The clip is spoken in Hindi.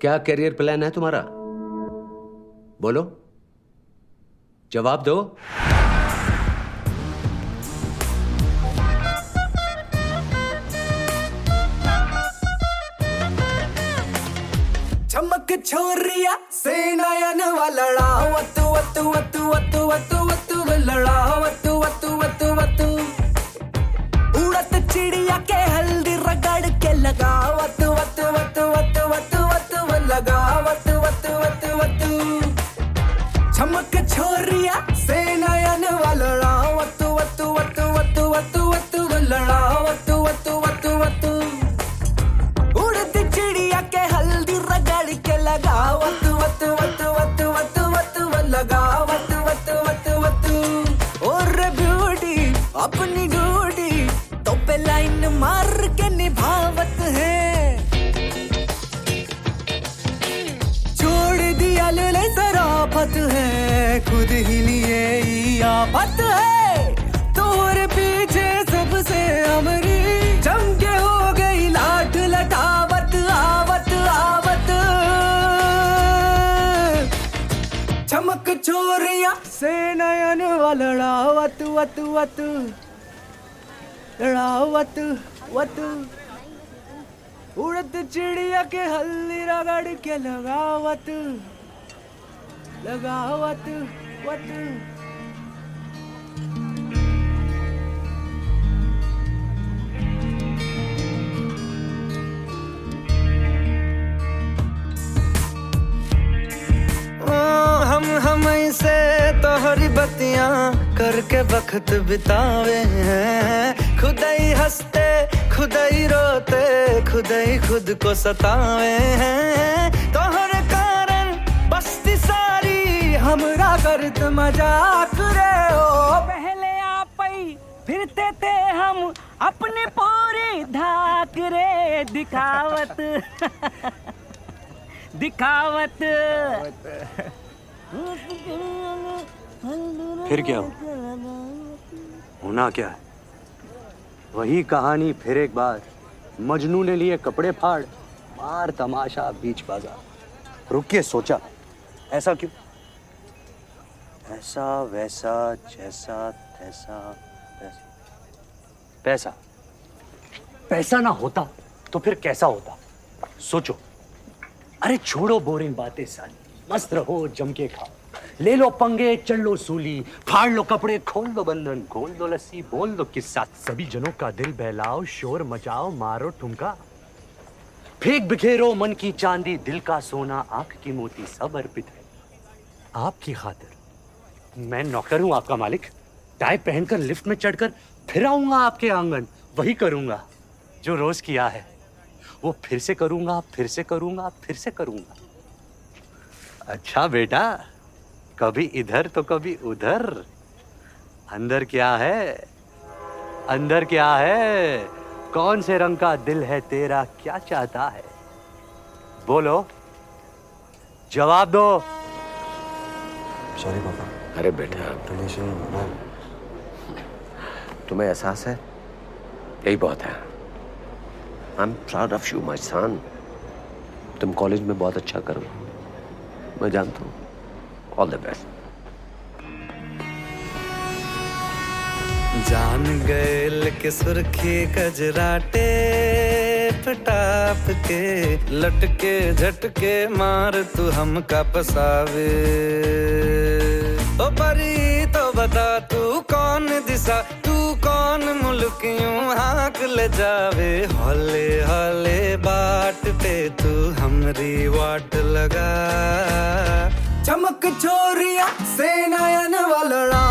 क्या करियर प्लान है तुम्हारा? बोलो। जवाब दो। चमक छोरिया से नयन लड़ाओ अतु अतु अतु अतु अतु अतु लड़ाओ। छोरिया से नयन वलड़ा वत वत वत वत वत वत वलड़ा वत वत वत वत उड़त चिड़िया के हल्दी रगड़ के लगा वत वत वत वत वत वत लगा वत वत वत वत और ब्यूटी अपनी ड्यूटी खुद ही लिए आफत है। तोरे पीछे सबसे अमरी। जम के हो गई लाठ लटावत, आवत आवत। चमक चोरिया से नयन वलड़ावत वत वत। लड़ावत, वत। उड़द चिड़िया के हल्दी रगड़ के लगावत। लगावत वत हम हम से तोहरी बत्तियाँ करके वक्त बितावे हैं। खुद ही हँसते खुद ही रोते खुद ही खुद को सतावे हैं। सारी हमरा करत मज़ाक रे ओ। पहले आप ही फिरते थे हम अपने पूरी धाक रे। दिखावत। दिखावत। फिर क्या हो होना क्या है? वही कहानी फिर एक बार मजनू ने लिए कपड़े फाड़ मार तमाशा बीच बाज़ार। रुकिए सोचा। ऐसा क्यों? ऐसा वैसा जैसा तैसा वैसा। पैसा। पैसा ना होता तो फिर कैसा होता? सोचो। अरे छोड़ो बोरिंग बातें साली मस्त रहो जम के खाओ। ले लो पंगे चढ़ लो सूली। फाड़ लो कपड़े खोल दो बंधन खोल दो लस्सी बोल दो किस्सा। सभी जनों का दिल बहलाओ शोर मचाओ मारो ठुमका। फेंक बिखेरो मन की चांदी दिल का सोना आँख की मोती सब अर्पित है। आपकी खातिर। मैं नौकर हूँ आपका मालिक। टाई पहनकर लिफ्ट में चढ़कर फिर आऊँगा आपके आँगन। वही करूँगा। जो रोज किया है, वो फिर से करूँगा, फिर से करूँगा, फिर से करूँगा। अच्छा बेटा, कभी इधर तो कभी उधर। अंदर क्या है? अंदर क्या है? कौन से रंग का दिल है तेरा? क्या चाहता है? बोलो। जवाब दो। सॉरी पापा। अरे बेटा, तुम्हें एहसास है? यही बहुत है। I am proud of you my son तुम कॉलेज में बहुत अच्छा करो। मैं जानता हूँ। ऑल द बेस्ट जान गए के सुर्खी कजराटे पटाप के, लटके झटके मार तू हम का पसावे। परी तो बता, तू कौन दिशा? तू कौन मुल्क हाक ले जावे? हौले हौले बाट पे तू हमरी वाट लगा। चमक छोरिया से नयन वलड़ा